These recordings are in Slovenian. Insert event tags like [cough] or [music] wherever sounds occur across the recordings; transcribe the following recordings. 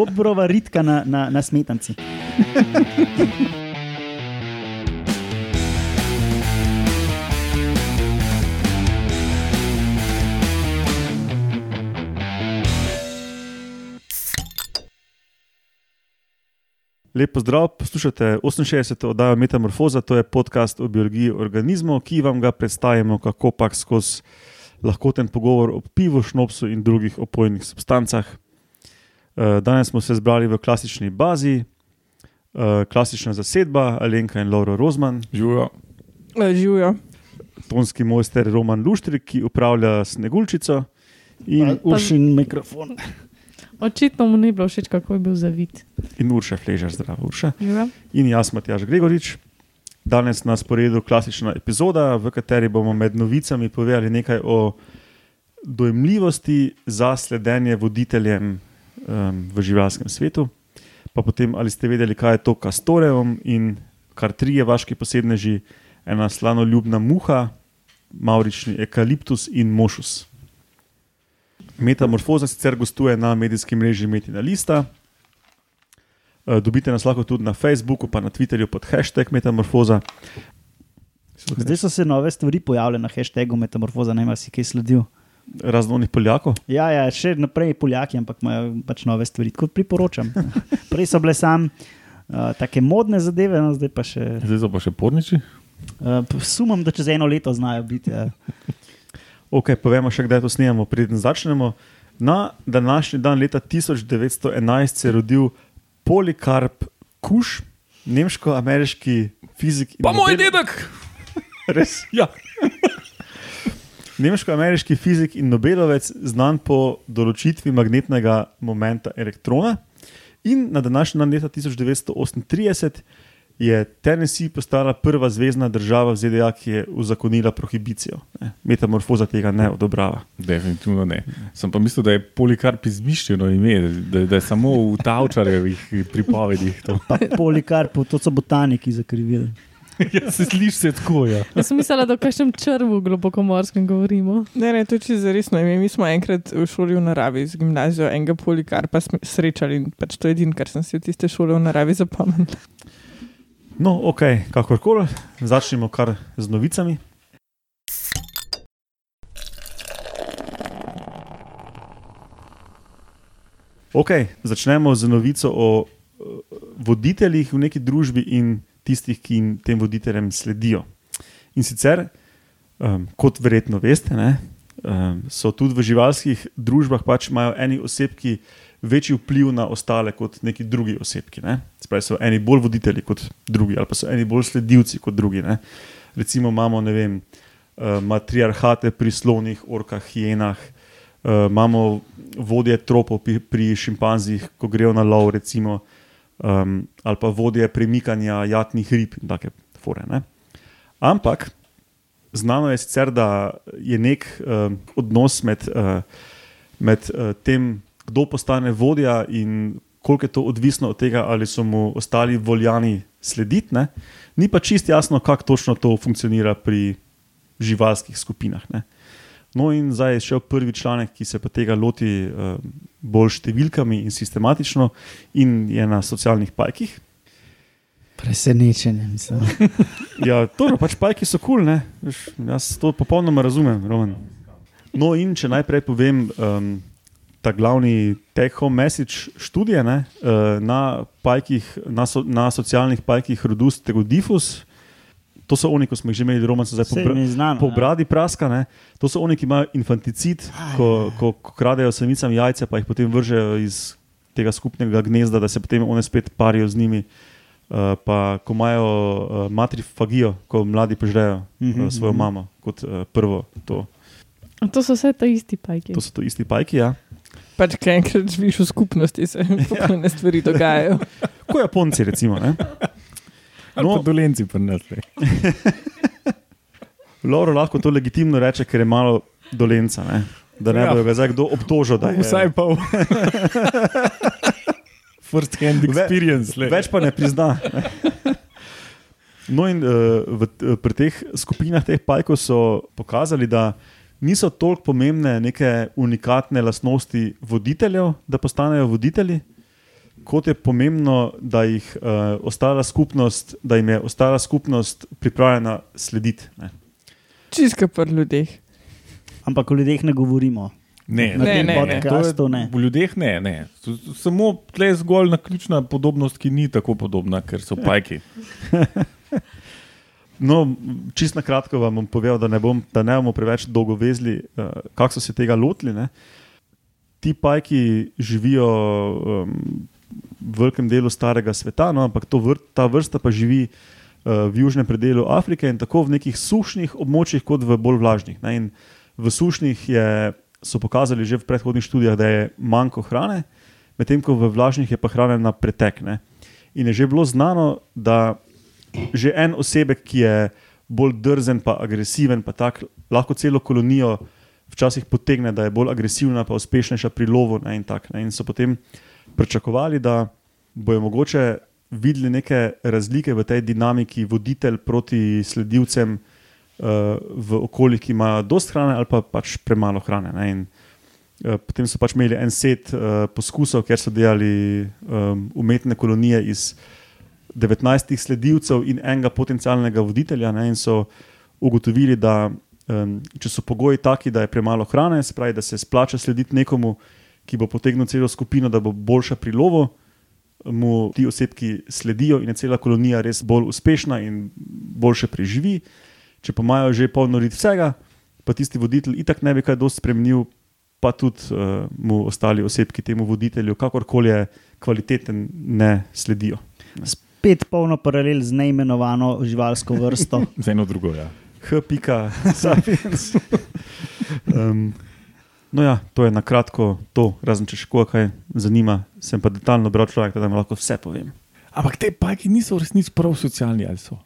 Bobbrova ritka na, na, na smetanci. Lepo zdrav, poslušate 68. oddajo Metamorfoza, to je podcast o biologiji organizmov, ki vam ga predstavimo, kako pa skozi lahkoten pogovor o pivu, šnopsu in drugih opojnih substancah. Eh, Danes smo se zbrali v klasični bazi, eh, klasična zasedba, Alenka in Laura Rozman, Živijo. Živijo. tonski mojster Roman Luštrik, ki upravlja Sneguljčico. In, Ušin mikrofon. [laughs] Očitno mu ni bilo všeč, kako je bil zavit. in Urša Fležar, zdravo Urša. Živijo. in jaz, Matjaš Gregorič. Danes na sporedu klasična epizoda, v kateri bomo med novicami povedali nekaj o dojemljivosti za sledenje voditeljem um, v živalskem svetu. Pa potem, ali ste vedeli, kaj je to kastoreum in kar trije vaški posebneži, ena slanoljubna muha, maurični ekaliptus in mošus. Metamorfoza sicer gostuje na medijskem mreži Metina Lista. Eh, Dobite nas lahko tudi na Facebooku, pa na Twitterju pod hashtag Metamorfoza. Zdaj so se nove stvari pojavile na hashtagu Metamorfoza, ne vem, si kaj sledil. Raznovnih Poljakov. Ja, ja, še naprej Poljaki, ampak imajo pač nove stvari. Tako priporočam. [laughs] Prej so bile sam uh, take modne zadeve, no, zdaj pa še. Zdaj so pa še porniči. Uh, sumam, da čez eno leto znajo biti. Ja. [laughs] Ok, povemo še, kdaj to snemamo, preden začnemo. Na današnji dan, leta 1911, se je rodil Polikarp Kuš, nemško-ameriški fizik. in Pa moj dedek! [laughs] Res. Ja. Nemško-ameriški fizik in Nobelovec, znan po določitvi magnetnega momenta elektrona. In na današnji dan, leta 1938, je Tennessee postala prva zvezdna država v ZDA, ki je uzakonila prohibicijo. Ne, Metamorfoza tega ne odobrava. Definitivno ne. Sem pa mislil, da je polikarp izmišljeno ime, da, da je samo v Tavčarjevih pripovedih. to. Pa polikarpov, to so botaniki zakrivili. [laughs] Ja, se sliši se tako. Ja. Jaz sem mislila, da o kakšnem črvu globokomorskem govorimo. Ne, ne, to je čisto resno. ime. Mi smo enkrat v šoli v naravi z gimnazijo enega polikarpa srečali in pač to je edino, kar sem si v tiste šole v naravi zapomnil. No, ok, kakorkoli, začnemo kar z novicami. Ok, začnemo z novico o eh, voditeljih v neki družbi in tistih, ki jim tem voditeljem sledijo. In sicer, um, kot verjetno veste, ne, um, so tudi v živalskih družbah pač imajo eni osebki večji vpliv na ostale kot neki drugi osebki. Ne. Spravi so eni bolj voditelji kot drugi, ali pa so eni bolj sledilci kot drugi. Ne. Recimo imamo vem, uh, matriarhate pri slonih, orkah, hienah, uh, imamo vodje tropov pri, pri šimpanzih, ko grejo na lov, recimo, um, ali pa vodje premikanja jatnih rib in take fore. Ne. Ampak znano je sicer, da je nek um, odnos med, uh, med uh, tem, kdo postane vodja in koliko je to odvisno od tega, ali so mu ostali voljani slediti. Ne. Ni pa čist jasno, kako točno to funkcionira pri živalskih skupinah. Ne. No, in zdaj je šel prvi članek, ki se pa tega loti uh, bolj številkami in sistematično, in je na socialnih pajkih. Presenečenje, mislim. [laughs] Ja, to pač pajki so kul, cool, jaz to popolnoma razumem. Roman. No, in če najprej povem um, ta glavni take-home message študije ne, uh, na, pajkih, na, so, na socialnih pajkih Rodus Tegodifus. To so oni, ko smo jih že imeli, roman so zdaj je znano, po ja. bradi praska. Ne. To so oni, ki imajo infanticid, ko, ko, ko kradejo samicam jajce, pa jih potem vržejo iz tega skupnega gnezda, da se potem one spet parijo z njimi. Uh, pa ko imajo uh, matrifagijo, ko mladi požrejo Mhm, uh, svojo mhm. mamo kot uh, prvo. To, A to so vse te isti pajki. to so to isti pajki. Ja. Pač, kaj enkrat živiš v skupnosti, se [laughs] podobne stvari dogajajo. Kot Japonci, recimo. Ne. No, No. pa dolenci prinesli. [laughs] Lauro lahko to legitimno reče, ker je malo dolenca. Ne. Da ne Ja. bojo ga zdaj kdo obtožil. je- Vsaj pol. [laughs] First hand Ve- experience. le. Več pa ne prizna. No, in uh, v, eh, pri teh skupinah teh pajkov so pokazali, da niso toliko pomembne neke unikatne lastnosti voditeljev, da postanejo voditelji, kot je pomembno, da, jih, uh, ostala skupnost, da jim je ostala skupnost pripravljena slediti. Ne. Čisto pri ljudeh. Ampak o ljudeh ne govorimo. Ne, Na Ne, ne, ne. podkastu To je- ne. V ljudeh ne, ne. Samo tle je zgolj naključna podobnost, ki ni tako podobna, ker so pajki. [laughs] No, čist na kratko vam bom povedal, da ne, bom, da ne bomo preveč dolgo vezli, uh, kako so se tega lotili. Ne. Ti pajki živijo um, velikem delu starega sveta, no, ampak vr, ta vrsta pa živi uh, v južnem predelu Afrike in tako v nekih sušnih območjih, kot v bolj vlažnih. Ne. In v sušnih je, so pokazali že v predhodnih študijah, da je manjko hrane, medtem ko v vlažnih je pa hrane na pretek. Ne. In je že bilo znano, da že en osebek, ki je bolj drzen, pa agresiven, pa tak, lahko celo kolonijo včasih potegne, da je bolj agresivna, pa uspešnejša pri lovu. Ne, in, tak, ne. in so potem pričakovali, da bojo mogoče videli neke razlike v tej dinamiki voditelj proti sledilcem uh, v okoljih, ki imajo dost hrane ali pa pač premalo hrane. Ne, in, uh, potem so pač imeli en set uh, poskusov, kjer so delali um, umetne kolonije iz 19 sledilcev in enega potencialnega voditelja, ne, in so ugotovili, da um, če so pogoji taki, da je premalo hrane, se pravi, da se splača slediti nekomu, ki bo potegnil celo skupino, da bo boljša pri lovu, mu ti osebki sledijo in je cela kolonija res bolj uspešna in boljše preživi. Če pa imajo že polno rit vsega, pa tisti voditelj itak ne bi kaj dosti spremenil, pa tudi uh, mu ostali osebki temu voditelju, kakorkoli je kvaliteten, ne sledijo. Spet polno paralel z neimenovano živalsko vrsto. [laughs] Z eno drugo. Ja. H. sapiens. [laughs] Um, [laughs] no, ja, to je na kratko to, razen če še koga kaj zanima. Sem pa detaljno bral človek, da vam lahko vse povem. Ampak te pajki niso v resnici prav socialni ali so.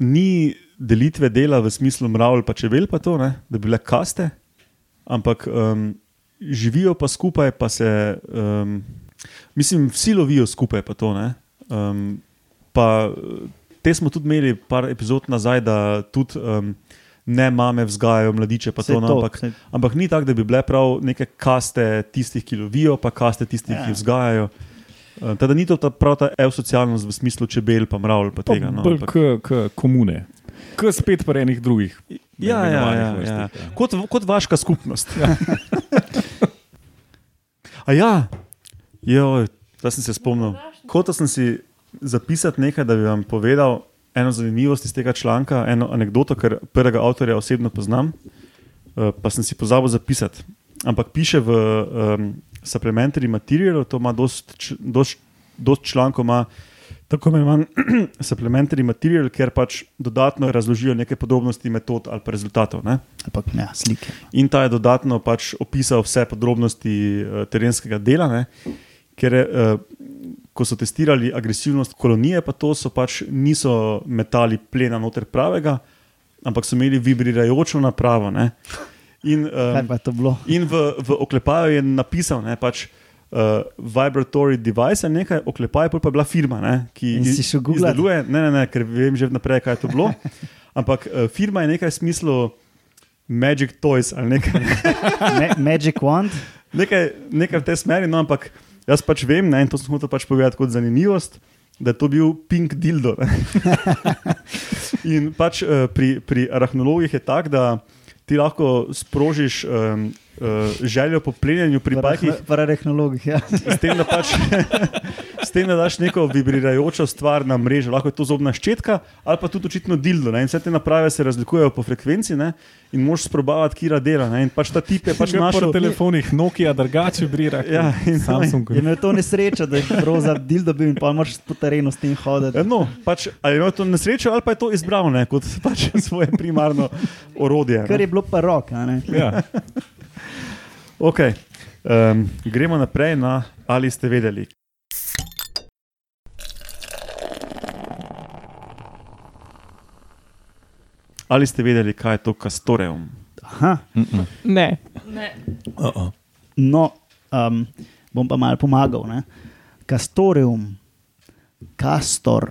Ni delitve dela v smislu mravlj, pa čebel, pa to, ne, da bi bile kaste, ampak um, živijo pa skupaj, pa se, um, mislim, vsi lovijo skupaj, pa to. Ne, um, pa te smo tudi imeli par epizod nazaj, da tudi um, ne mame vzgajajo mladiče, to, no, to, ampak, saj- ampak ni tako, da bi bile prav neke kaste tistih, ki lovijo, pa kaste tistih, Ja. ki vzgajajo. Uh, Teda ni to ta, prav ta eusocialnost v smislu čebel, pa mravlj, pa tega. No, ampak- k, k komune. K spet pa enih drugih. Ja, ja, ja, ja. ja. Kot, kot vaška skupnost. [laughs] A ja, jo, zdaj sem se spomnil. Hotel sem si zapisati nekaj, da bi vam povedal eno zanimivost iz tega članka, eno anegdoto, ker prvega avtorja osebno poznam, eh, pa sem si pozabil zapisati. Ampak piše v um, supplementary materialu, to ima dost, dost, dost člankov, ima tako imenovan [clears throat] supplementary material, ker pač dodatno razložijo neke podrobnosti metod ali pa rezultatov. Ne? Ampak ja, slike. In ta je dodatno pač opisal vse podrobnosti uh, terenskega dela, ne? ker je, uh, ko so testirali agresivnost kolonije, pa to so pač niso metali plena noter pravega, ampak so imeli vibrirajočo napravo. Ne? In, [laughs] um, je [laughs] in v, v oklepaju je napisal, ne, pač, uh, vibratory device nekaj, oklepaj pa je bila firma, ne, ki iz- šel googlat? izdeluje. Ne, ne, ne, ker vem že vnaprej, kaj je to bilo. [laughs] Ampak uh, firma je nekaj v smislu Magic Toys ali nekaj. Ma Magic Wand? nekaj, nekaj v tej smeri, no, ampak jaz pač vem, ne, in to sem hotel pač povedati kot zanimivost, da je to bil pink dildo. [laughs] in pač uh, pri, pri arahnologih je tako, da ti lahko sprožiš um, uh, željo po plenjenju pri bajkih, Pararehnologih. Ja. s tem, da pač. [laughs] S tem, da daš neko vibrirajočo stvar na mrežo, lahko je to zobna ščetka ali pa tudi očitno dildo. Ne? In vse te naprave se razlikujejo po frekvenci ne? in moš sprobavati, kira dela. Ne? In pač ta tip je pač našel. na telefonih Nokia drugače brira. Ja, in- Samsung. Je imel to nesrečo, da je prav za dildo bil in pa moraš po terenu s tem hoditi. No, pač, ali je imel to nesrečo, ali pa je to izbral ne, kot pač [laughs] svoje primarno orodje. Ne. je bilo pa rok. Ja. [laughs] Okay. Um, gremo naprej na ali ste vedeli. Ali ste vedeli, kaj je to kastoreum? Aha, Mm-mm. Ne. Ne. Uh-uh. no, um, bom pa mal pomagal. Ne? Kastorium, kastor,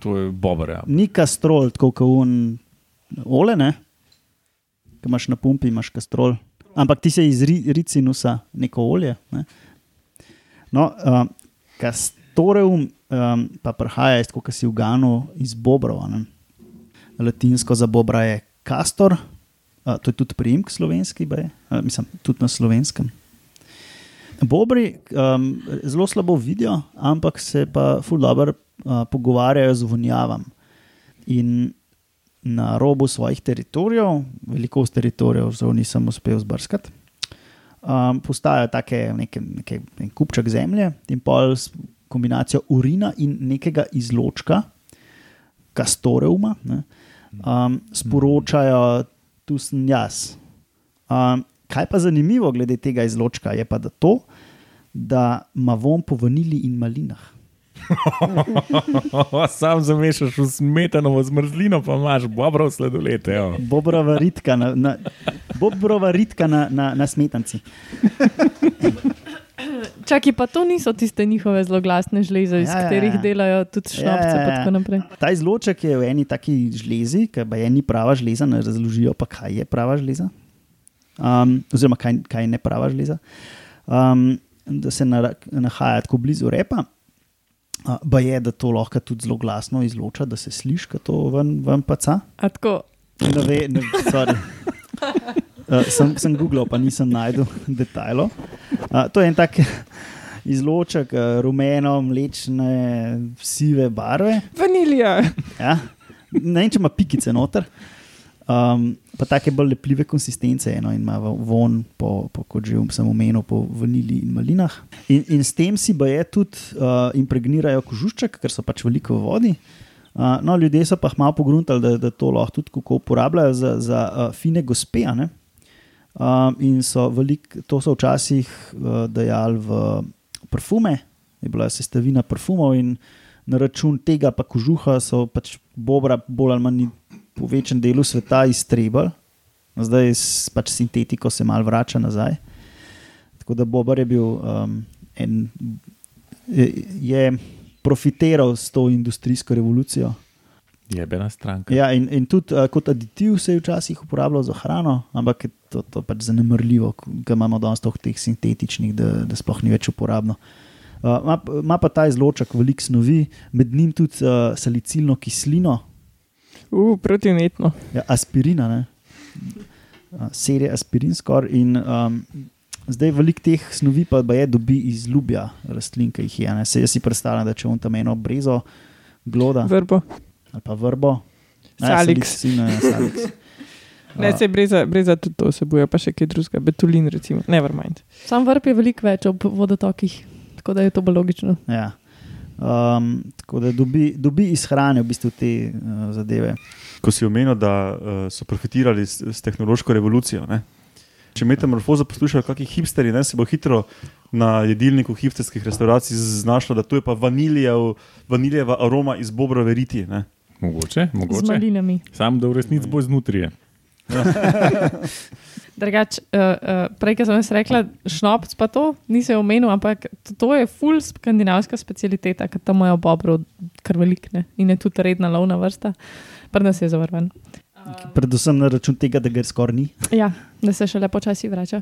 To je bober. Ja. ni kastrol, tako kot un ole, ne? Ki imaš na pumpi, imaš kastrol. Ampak ti se iz ri, ricinusa neko olje. Ne? No, um, kas, Kastoreum um, pa prihaja, iz, kot si v Ganu, iz Bobrov. a ne. Latinsko za Bobra je Castor, uh, to je tudi priimek slovenski, baje, uh, mislim, tudi na slovenskem. Bobri um, zelo slabo vidijo, ampak se pa ful dobro uh, pogovarjajo z vonjavam. In na robu svojih teritorijev, velikost teritorijev, zelo nisem uspel zbrskati, um, postajajo take neke, neke, en kupček zemlje in pol s kombinacijo urina in nekega izločka, kastoreuma, ne, um, sporočajo, tu sem jaz. Um, kaj pa zanimivo glede tega izločka, je pa da to, da ima von po vanili in malinah. [laughs] Sam zamešaš v smetanovo zmrzlino, pa imaš bobrov sladolete. evo. Bobrova ritka na, na, bobrova ritka na, na, na smetanci. [laughs] [clears throat] Čakaj, pa to niso tiste njihove zelo glasne žleze, iz Ja, ja, katerih ja. delajo tudi šnopce Ja, ja, ja. Ta izloček je v eni taki žlezi, ki pa je ni prava žleza, ne razložijo pa, kaj je prava žleza. Um, oziroma, kaj, kaj je ne prava žleza. Um, da se na, nahaja tako blizu repa. Uh, ba je, da to lahko tudi zelo glasno izloča, da se sliši, ko to ven, ven paca. A tako, Ne ve, ne, sorry. [laughs] Uh, sem, sem googlal, pa nisem najdel [laughs] detajlov. Uh, to je en tak [laughs] izloček, uh, rumeno, mlečne, sive barve. Vanilija. Ja. Ne vem, če ima pikice noter. Um, pa take bolj lepljive konsistence, eno in ima von, po, po, kot že sem omenil, po vanilji in malinah. In, in s tem si baje tudi uh, impregnirajo kožušček, ker so pač veliko v vodi. Uh, no, ljudje so pa malo pogruntali, da, da to lahko tudi kako uporabljajo za, za uh, fine gospe. ne. Um, in so velik, to so včasih uh, dajali v parfume, je bila sestavina parfumov, in na račun tega pa kožuha so pač bobra bolj ali manj po večjem delu sveta iztrebali, zdaj s pač sintetiko se mal vrača nazaj. Tako da Bobar je bil um, en, je, je profitiral s to industrijsko revolucijo. Jebena stranka. Ja, in, in tudi uh, kot aditiv se je včasih uporabljal za hrano, ampak je to, to pač zanemrljivo, ker imamo danes toliko teh sintetičnih, da, da sploh ni več uporabno. Uh, ima, ima pa ta izloček veliko snovi, med njim tudi uh, salicilno kislino, Uh, protivnetno. ja, aspirina, ne? uh, serije aspirin skoraj. In um, zdaj veliko teh snovi pa je dobi iz ljubja rastlin, ki jih je. Ne? Se jaz si predstavljam, da če on tam eno brezo, gloda Vrbo. Ali pa vrbo. Ne, Salix. ja, salix. [laughs] Ne, se breza, breza tudi to vsebuje, pa še kaj drugega, betulin, recimo. Never mind. sam vrp je veliko več ob vodotokih, tako da je to bolj logično. Ja. Um, tako da dobi, dobi iz hrane v bistvu te uh, zadeve. Ko si omenil, da uh, so profitirali s, s tehnološko revolucijo. Ne? Če metamorfozo poslušajo, kakšni hipsteri, ne, se bo hitro na jedilniku hipsterskih restauracij znašlo, da tu je pa vaniljev, vaniljeva aroma iz bobrove riti. Ne? Mogoče, Z mogoče. malinami. Sam, da v resnici bo znotraj. [laughs] Drugač, uh, uh, prej, ko sem jaz rekla, šnopc pa to, nisem omenil, ampak to, to je full skandinavska specialiteta, ker tam imajo bobrov kar velikne in je tudi redna lovna vrsta, pa nas je zavrven. Predvsem na račun tega, da ga skoraj ni. [laughs] Ja, da se še lepo časi vrača.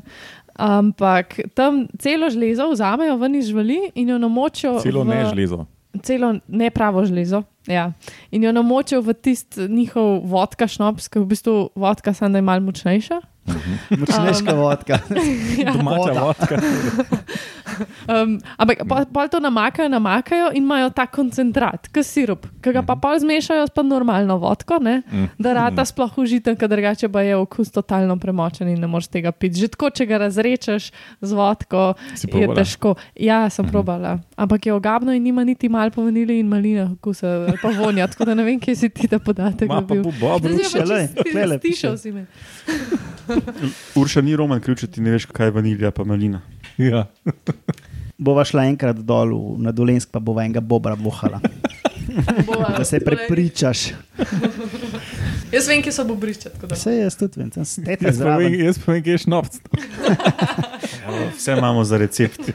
Ampak tam celo železo vzamejo ven iz žvali in jo namočijo. Celo v, ne železo. Celo ne pravo železo. Ja. In jo namočijo v tisti njihov vodka šnops, ki je v bistvu vodka, samo da je malo močnejša. Močnejša vodka. [laughs] Ja. Domača vodka. [laughs] Um, ampak pa, pa to namakajo, namakajo in imajo ta koncentrat, kot sirup, ki ga pa pol zmešajo s pa normalno vodko, ne? da rata sploh užiten, ker drugače pa je okus totalno premočen in ne moreš tega piti. Že tako, če ga razrečeš z vodko, je težko. Ja, sem probala, ampak je ogabno in nima niti malo po vanili in malina okusa, ali pa vonja, tako da ne vem, kje si ti ta podatek Ma pa dobil. bo Bob Zdaj si Ruše, pa lej, čisto tlele piše. stišal si me. [laughs] Urša ni roman če ti ne veš, kaj je vanilija, pa malina. Ja. [laughs] Bova šla enkrat dol na Dolensk, pa bova enega bobra vohala. Da se prepričaš. [laughs] Jaz vem, kje so bobrišča. Vse jaz tudi vem, tam pa vem, zraven. jaz pa vem, kje je šnopc. [laughs] Vse imamo za recept.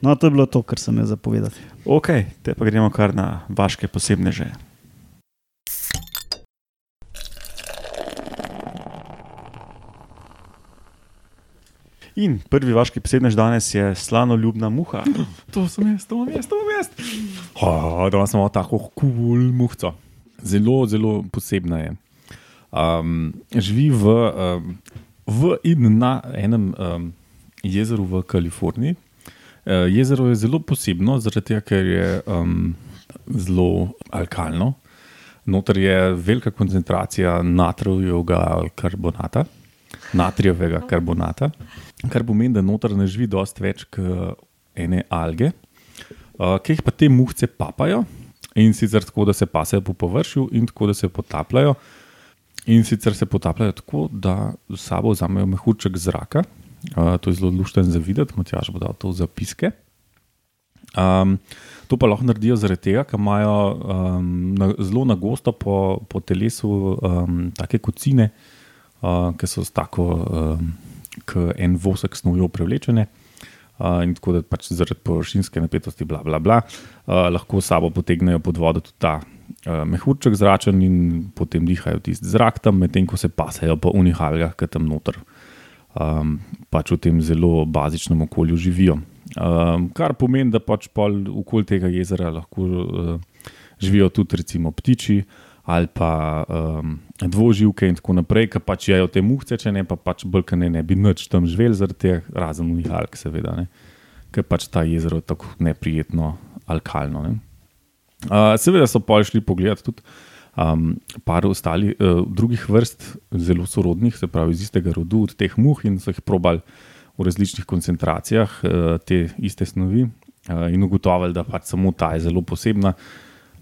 No, to je bilo to, kar sem jaz zapovedal. Ok, te pa gremo kar na vaše posebne In prvi vaški posebnež danes je slanoljubna muha. [gasps] To sem jaz, to sem jaz, to sem jaz. Oh, danes imamo tako kul cool muhco. Zelo, zelo posebna je. Um, živi v, um, v in na enem um, jezeru v Kaliforniji. Uh, jezero je zelo posebno, zaradi tega, ker je um, zelo alkalno. Notor je velika koncentracija natrijevega karbonata, natrijevega karbonata, kar pomeni, da notor ne živi dosti več kot ene alge, uh, ki jih pa te muhce papajo in sicer tako, da se pasejo po površju in tako, da se potapljajo. In sicer se potapljajo tako, da s sabo vzamejo mehurček zraka. Uh, to je zelo lušten za videti, Matjaž bo dal to v zapiske. Um, to pa lahko naredijo zaradi tega, ker imajo um, na, zelo na gosto po, po telesu um, take kocine, uh, ki so tako um, en vosek snovjo prevlečene. Uh, in tako da pač zaradi površinske napetosti, bla, bla, bla, uh, lahko sabo potegnejo pod vodo tudi ta uh, mehurček zračen in potem dihajo tisti zrak tam, medtem ko se pasajo po unih algah, ki tam noter um, pač v tem zelo bazičnem okolju živijo. Um, kar pomeni, da pač pol okoli tega jezera lahko uh, živijo tudi ptiči ali pa um, dvoživke in tako naprej, ki pač jejo te muhce, če ne pa pač brkane ne bi noč tam živeli, zaradi tega razen v Nihalk, seveda, ker pač ta jezero je tako neprijetno alkalno. Ne? Uh, seveda so pol šli pogledati tudi um, par ostalih uh, drugih vrst, zelo sorodnih, se pravi iz istega rodu, od teh muh in so jih probali v različnih koncentracijah uh, te iste snovi uh, in ugotovili, da pač samo ta je zelo posebna.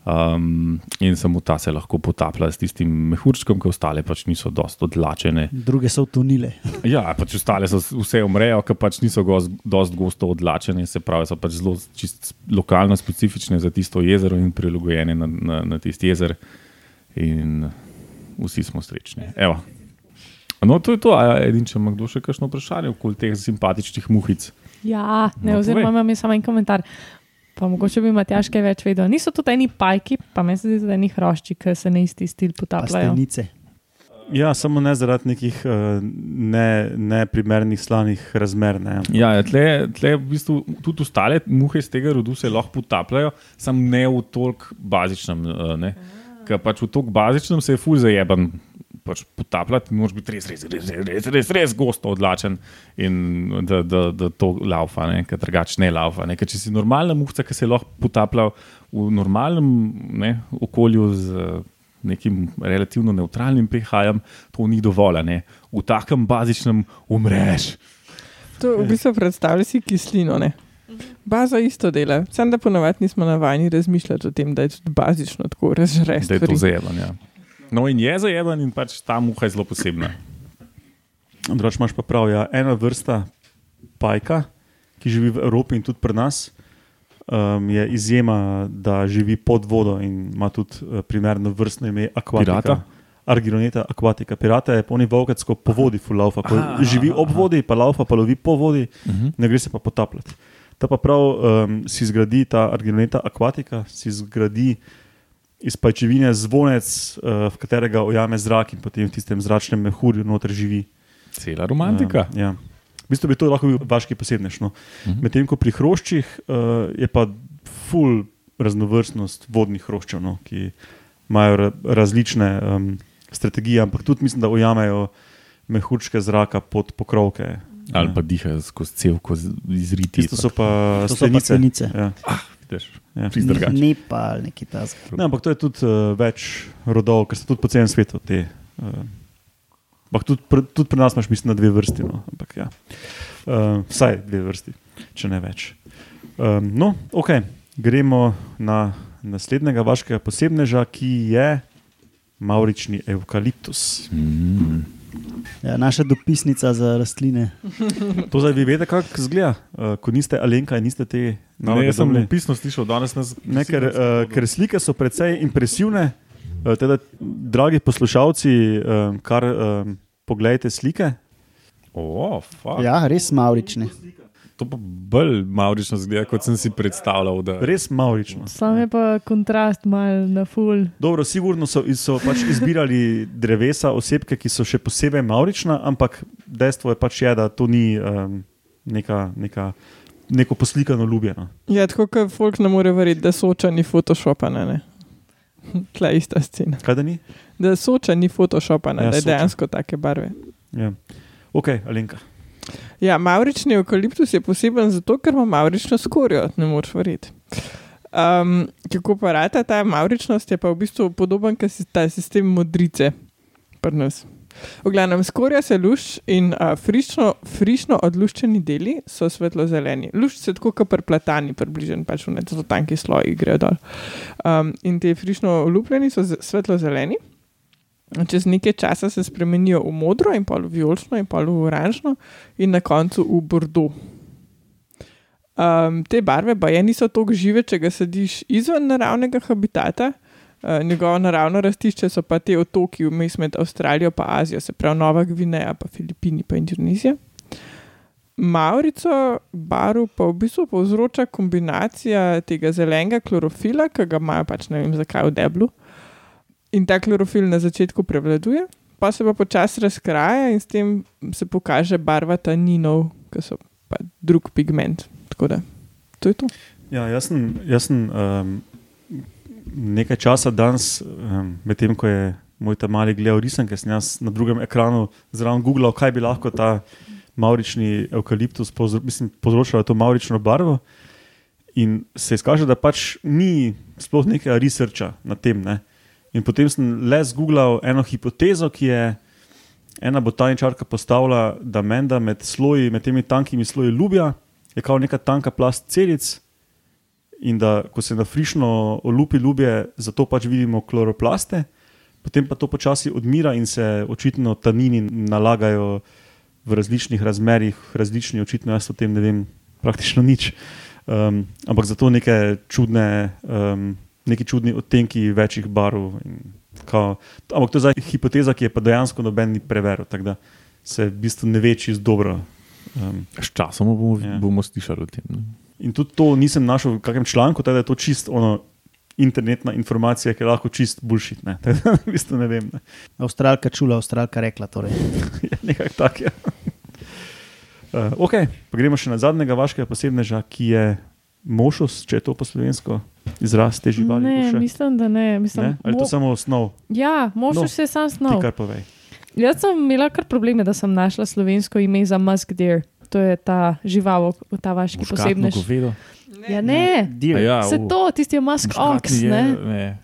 Um, in samo ta se lahko potaplja s tistim mehurčkom, ki ostale pač niso dosto odlačene. Druge so utonile. [laughs] Ja, pač ostale so vse umrejo, ker pač niso dosto gosto odlačene, se pravi, so pač zelo lokalno specifične za tisto jezero in prilagojene na, na, na tisti jezer. In vsi smo srečni. Evo. No, to je to. Edin, če ima kdo še kakšno vprašanje okoli teh simpatičnih muhic? Ja, ne, No, oziroma imam samo en komentar. Pa mogoče bi Matjaš kaj več vedel. Niso tudi eni pajki, pa meni se zdi, da eni hrošči, ki se na isti stil potapljajo. stenice. Ja, samo ne zaradi nekih neprimernih ne slanih razmer. Ne. Ja, ja, tle, tle v bistvu tudi ostale muhe iz tega rodu se lahko potapljajo, samo ne v toliko bazičnem. eh, Ne? Ker pač v toliko bazičnem se je fulj zajeben. Pač potapljati, moraš biti res, res, res, res, res, res, res gosto odlačen in da, da, da to laufa, ker drugače ne laufa. Ne? Ker če si normalna muhca, ki se lahko potaplja v normalnem ne, okolju z nekim relativno neutralnim pH-jem, to ni dovolj. Ne? V takem bazičnem umreš. To v bistvu predstavlja si kislino. Ne? Baza isto dela, samo da ponovadi nismo navajeni razmišljati o tem, da je bazično tako razžreti. da je to zajeban. Ja. No, in je zajeban, in pač ta muha je zelo posebna. Drugač imaš pa prav, ja, ena vrsta pajka, ki živi v Evropi in tudi pri nas, um, je izjema, da živi pod vodo in ima tudi uh, primerno vrstno ime akvatika. Pirata? Arginoneta akvatika. Pirata je poni volkec, ko po vodi fulaufa, ko Aha, živi ob vodi, pa laufa, pa lovi po vodi, Uh -huh. ne gre se pa potapljati. Ta pa prav um, si zgradi ta arginoneta akvatika, si zgradi iz pajčevine zvonec, uh, v katerega ujame zrak in potem v tistem zračnem mehurju noter živi. Cela romantika. Ja, ja. V bistvu bi to lahko bil vaški posebnež. No. Mhm. Medtem ko pri hroščih uh, je pa full raznovrstnost vodnih hroščev, no, ki imajo ra različne um, strategije, ampak tudi mislim, da ujamejo mehurčke zraka pod pokrovke. Ali pa dihajo skozi celko z- izriti. Tisto so pa To so pa stenice. stenice. Ja, Vidiš, ja. Ne pa ali neki tas. Ne, ampak to je tudi uh, več rodov, ker so tudi po celem svetu te. Uh, ampak tudi, pr, tudi pri nas imaš, mislim, na dve vrsti. No. Ampak, ja. uh, vsaj dve vrsti, če ne več. Um, no, ok, gremo na naslednjega vašega posebneža, ki je Maurični eukaliptus. Mm. Ja, naša dopisnica za rastline. [laughs] To zdaj vi veste, kako izgleda, uh, ko niste Alenka in niste te Ne, jaz sem pisno slišal, danes nas Ne, ker, uh, ker slike so precej impresivne. Uh, teda, dragi poslušalci, um, kar um, pogledajte slike. Oh, fuck. Ja, res maurične. To pa bolj maurično zgleda, kot sem si predstavljal. Da... Res maurično. Sam je pa kontrast mal na full. Dobro, sigurno so, so pač izbirali drevesa, osebke, ki so še posebej maurična, ampak dejstvo je pač, je, da to ni um, neka, neka, neko poslikano ljubljeno. Ja, tako kot folk ne more verjeti, da soča ni photoshopana. Ne? Tla [laughs] je ista scena. Kaj da ni? Da soča ni photoshopana, Ja, ja, da je Soča. dejansko take barve. Ja. Ok, Alenka. Ja, maurični eukaliptus je poseben zato, ker ima maurično skorjo, ne moreš verjeti. Um, kako pa rata ta mauričnost, je pa v bistvu podoben kot si- ta sistem modrice pri nas. V glavnem, skorja se lušč in uh, frišno, frišno odluščeni deli so svetlo-zeleni. Lušč se tako kot pri platani, približen, pač v neki zelo tanki sloji grejo dol. Um, in te frišno olupljeni so z- svetlo-zeleni. Čez nekaj časa se spremenijo v modro, in pol v vijolično, in pol v oranžno, in na koncu v bordo. Um, te barve pa je niso tako žive, če ga sadiš izven naravnega habitata. Uh, njegovo naravno rastišče so pa te otoki vmes med Avstralijo in Azijo, se pravi Nova Gvineja, pa Filipini in Indonezija. Maurico barv pa v bistvu povzroča kombinacija tega zelenega klorofila, ki ga imajo pač ne vem zakaj v deblu. In ta klorofil na začetku prevladuje, pa se pa počasi razkraja in s tem se pokaže barva taninov, ki so pa drug pigment. Tako da, to je to. Ja, jaz sem, jaz sem um, nekaj časa danes, um, medtem ko je moj ta mali gledal risanke, sem jaz na drugem ekranu zraven googlal, kaj bi lahko ta maurični eukaliptus povzro, mislim, povzročal to maurično barvo. In se izkaže, da pač ni sploh nekaj researcha na tem. Ne? In potem sem le zgooglal eno hipotezo, ki je ena botaničarka postavila, da menda med, sloji, med temi tankimi sloji ljubja je kao neka tanka plast celic. In da, ko se na frišno olupi ljubje, zato pač vidimo kloroplaste, potem pa to počasi odmira in se očitno tanini nalagajo v različnih razmerah, različni, očitno jaz o tem ne vem praktično nič. Um, ampak zato neke čudne, um, neki čudni odtenki večjih barv. Kao, ampak to je zdaj hipoteza, ki je pa dejansko noben ni preveril, tako da se v bistvu ne ve čisto dobro. Um, S časom bomo, Ja. ja. bomo slišali o tem. Ne? In tudi to nisem našel v kakšnem članku, tako da je to čist ono, internetna informacija, ki je lahko čist bullshit. Ne, [laughs] da v bistvu ne vem. Ne. Avstralka čula, Avstralka rekla. Torej. [laughs] Je nekako tak. Ja. [laughs] Uh, ok, pa gremo še na zadnjega vašega posebneža, ki je mošus, če je to po slovensko izraz te živali. Ne, mislim, da ne. Mislim, ne? Ali je to mo- samo osnov, Ja, možeš No, se sam ti snov. kar povej. Jaz sem imela kar probleme, da sem našla slovensko ime za musk deer. To je ta žival, ta vaški Muškatno posebnež. govedo. Ja, ne. Dir. A Ja, Se u, to, tisti je musk ox, je, ne? ne.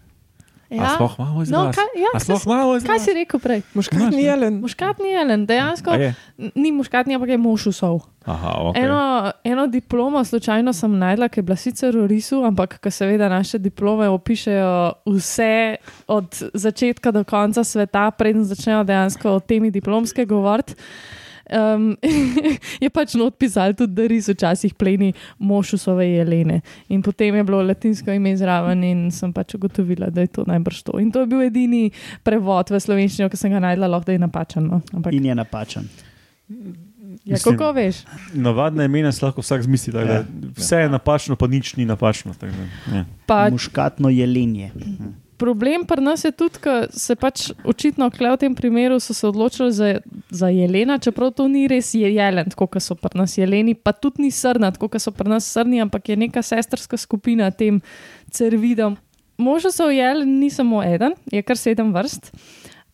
Ja. sploh imamo No, izraz? kaj, ja, kaj, imamo kaj izraz? si rekel prej? Muškatni jelen. Muškatni jelen, dejansko ni muškatni, ampak je mošusov. Aha, ok. Okay. Eno, eno diplomo slučajno sem najdla, ki je bila sicer v risu, ampak ko seveda naše diplome opišajo vse od začetka do konca sveta, preden začnejo dejansko o temi diplomske govoriti. Um, [laughs] je pač not pisal tudi, da res včasih pleni mošusove jelene. In potem je bilo latinsko ime zraven in sem pač ugotovila, da je to najbrž to. In to je bil edini prevod v slovenščino, ki sem ga najdla, lahko da je napačen. No? Ampak, In je napačen. ja, Mislim- kako veš? Navadne imena si lahko vsak zmisli, tako da Ja. vse je napačno, pa nič ni napačno. Da, ja. Pa Muškatno jelenje. Problem pri nas je tudi, da se pač očitno v tem primeru so se odločili za, za jelena, čeprav to ni res je jelen, tako kot so pri nas jeleni, pa tudi ni srna, tako kot so pri nas srni, ampak je neka sestrska skupina tem cervidom. Možno so jelen ni samo eden, je kar sedem vrst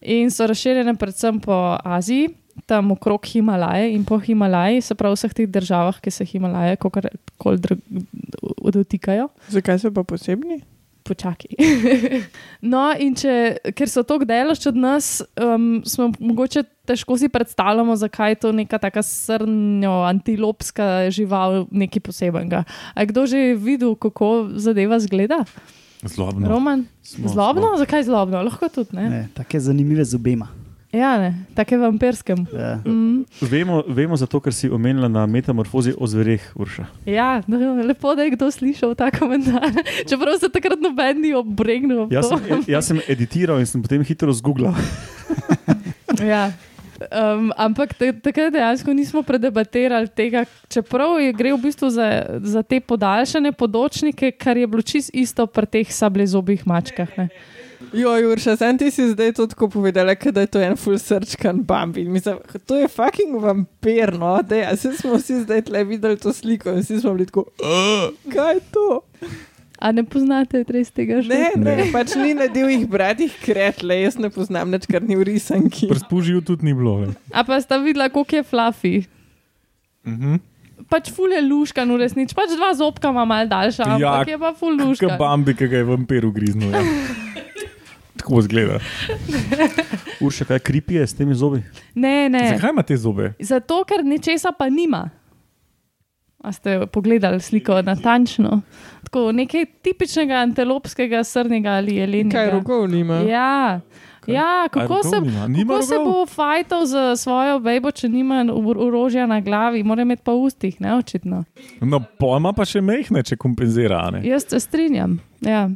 in so razširjene predvsem po Aziji. Tam okrog Himalaje in po Himalaji, se pravi v vseh teh državah, ki se Himalaje kakorkoli dr- dotikajo Zakaj so pa posebni? Počakaj. [laughs] no, in če, ker so tako daleč od nas, um, smo mogoče težko si predstavljamo, zakaj je to neka taka srnjo, antilopska žival, nekaj posebenega. A je kdo že videl, kako zadeva zgleda? Zlobno. Roman? Smo, Zlobno? Zakaj zlobno? Lahko tudi ne. Ne, take zanimive z obema. Ja, ne, take vampirskem. Ja. Mm, Vemo, vemo zato, ker si omenila na metamorfozi o zvereh, Urša. ja, no, lepo, da je kdo slišal ta komentar. [laughs] Čeprav se takrat noben ni obregnil. ob Jaz sem, jaz sem editiral in sem potem hitro zgooglal. [laughs] Ja. Um, ampak takrat dejansko nismo predebatirali tega, čeprav je, gre v bistvu za, za te podaljšane podočnike, kar je bilo čist isto pri teh sablezobih mačkah. Ne. Jo, Jurša, sem ti si zdaj to tako povedala, da je to en full srčkan bambi. Mislim, to je fucking vampir, no, da ja, se smo vsi zdaj tle videli to sliko in vsi smo bili tako, "Uh, kaj je to? A ne poznate res tega že? Ne, ne, pač ni na divjih bratih kretle, jaz ne poznam nič, kar ni v risanki. Pri spužju tudi ni bilo. ne. A pa sta videla, koliko je fluffy. Mhm. Pač ful je luškan, v resnici. Pač dva zobka ima mal daljša, Ja, ampak je pa ful Kot luškan. Bambi, ki ga je vampir ugriznil. Ja. [laughs] Tako zgleda. [laughs] Urša, kaj kripije s temi zobi? Ne, ne. Zakaj ima te zobe? Zato, ker nečesa pa nima. A ste pogledali sliko natančno? Tako nekaj tipičnega antelopskega, srnega ali jelenega. Kaj rokov nima? Ja. Ja, kako se, nima? Nima kako se bo fajtal za svojo bejbo, če nima orožja na glavi, mora imeti pa ustih, ne očitno. No, pojma pa še mehne, če kompenzira. a ne? Jaz se strinjam. Ja.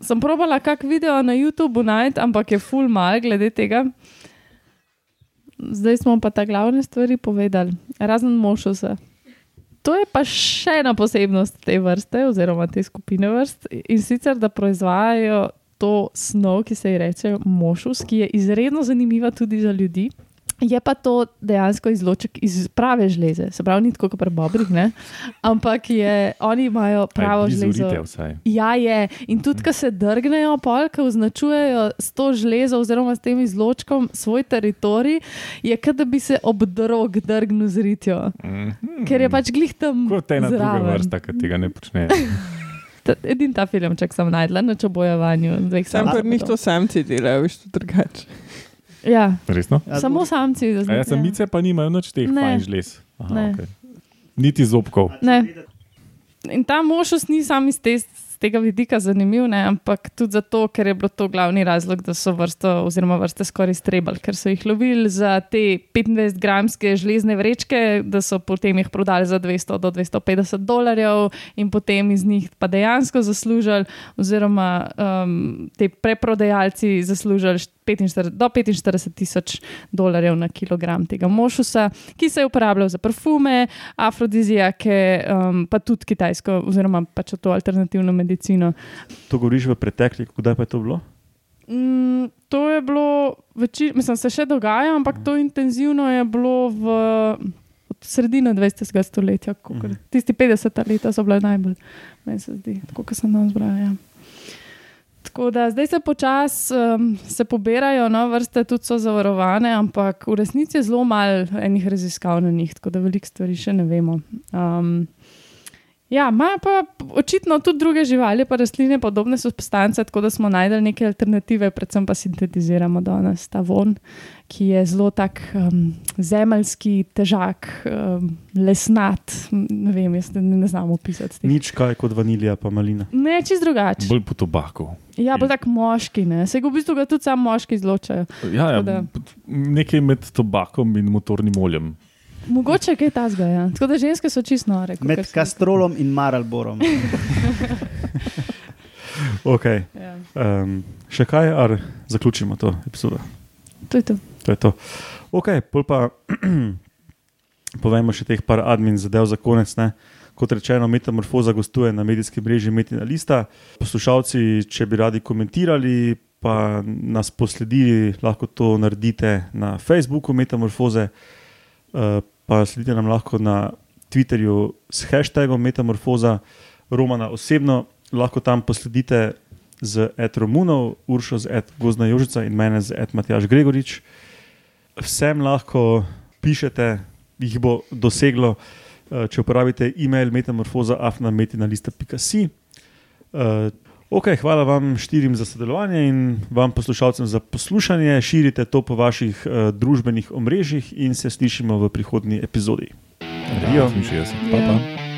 Sem probala kak video na YouTubu najti, ampak je full mal glede tega. Zdaj smo pa ta glavne stvari povedali, razen mošusa. To je pa še ena posebnost te vrste, oziroma te skupine vrst. In sicer, da proizvajajo to snov, ki se ji reče mošus, ki je izredno zanimiva tudi za ljudi. Je pa to dejansko izloček iz prave žleze, se pravi, ni tako kot pri bobrih, ne? ampak je, oni imajo pravo Aj, žlezo. Ja, je. In tudi, ko se drgnejo, polk označujejo s to žlezo oziroma s tem izločkom svoj teritorij, je kot da bi se ob drog drgnil z ritjo, Mhm. ker je pač glih tam. Kot ena druga zraven. vrsta, ki tega ne počne. [laughs] Edini ta filmček sem najdla na čobojevanju. dveh Sam pa njih to samci delajo, veš, to drugače. Ja, Resno? Ja, samo samci. A ja, samice pa nimajo nič teh Ne. fajn žlez. Aha, Ne. okay. Niti zobkov. Ne. In ta možnost ni sam iz te, tega vidika zanimiv, ne, ampak tudi zato, ker je bilo to glavni razlog, da so vrsto oziroma vrste skoraj strebali, ker so jih lovili za te 25-gramske železne vrečke, da so potem jih prodali za 200 do 250 dolarjev in potem iz njih pa dejansko zaslužili, oziroma um, te preprodajalci zaslužili 45, do 45 tisoč dolarjev na kilogram tega mošusa, ki se je uporabljal za parfume, afrodizijake, um, pa tudi kitajsko, oziroma pač to alternativno medicino. To govoriš v pretekli, kdaj pa je to bilo? Mm, to je bilo, veči, mislim, se še dogaja, ampak to intenzivno je bilo v od sredine 20. stoletja. kakor- Mhm. Tisti 50 leta so bile najbolj, meni se zdi, tako kot sem danes bral. Ja. Tako da zdaj se počasi um, se pobirajo, no, vrste tudi so zavarovane, ampak v resnici je zelo malo enih raziskav na njih, tako da veliko stvari še ne vemo. Um, Ja, imajo pa očitno tudi druge živali, pa rastline, podobne substance, tako da smo najdeli neke alternative, predvsem pa sintetiziramo danes ta von, ki je zelo tak um, zemeljski, težak, um, lesnat. Ne vem, jaz ne, ne znam opisati. teh. Nič kaj kot vanilija, pa malina. Ne, čist drugače. Bolj po tobaku. Ja, bolj tak moški, ne. Se v bistvu ga tudi sam moški izločajo. Ja, ja, da- nekaj med tobakom in motornim oljem. Mogoče kaj tasga, ja. Tako da ženske so čist nore. kakor Med kastrolom in maralborom. [laughs] Okay. Ja, Um, še kaj, ali zaključimo to epizodo? to je to. To je to. Ok, pol pa [clears throat] povemo še teh par admin zadev za konec. Ne? Kot rečeno, Metamorfoza gostuje na medijskem mreži Metina Lista. Poslušalci, če bi radi komentirali, pa nas posledili, lahko to naredite na Facebooku Metamorfoze, uh, pa sledite nam lahko na Twitterju s hashtagom Metamorfoza, Romana osebno, lahko tam posledite z Ed Romunov, Uršo z Ed Gozna Jožica in mene z Ed Matjaš Gregorič. Vsem lahko pišete, jih bo doseglo, eh, če uporabite e-mail metamorfoza.afnametina.si. Uh, ok, hvala vam štirim za sodelovanje in vam poslušalcem za poslušanje. Širite to po vaših uh, družbenih omrežjih in se slišimo v prihodnji epizodi. Adijo. 68. Pa, pa. Ja.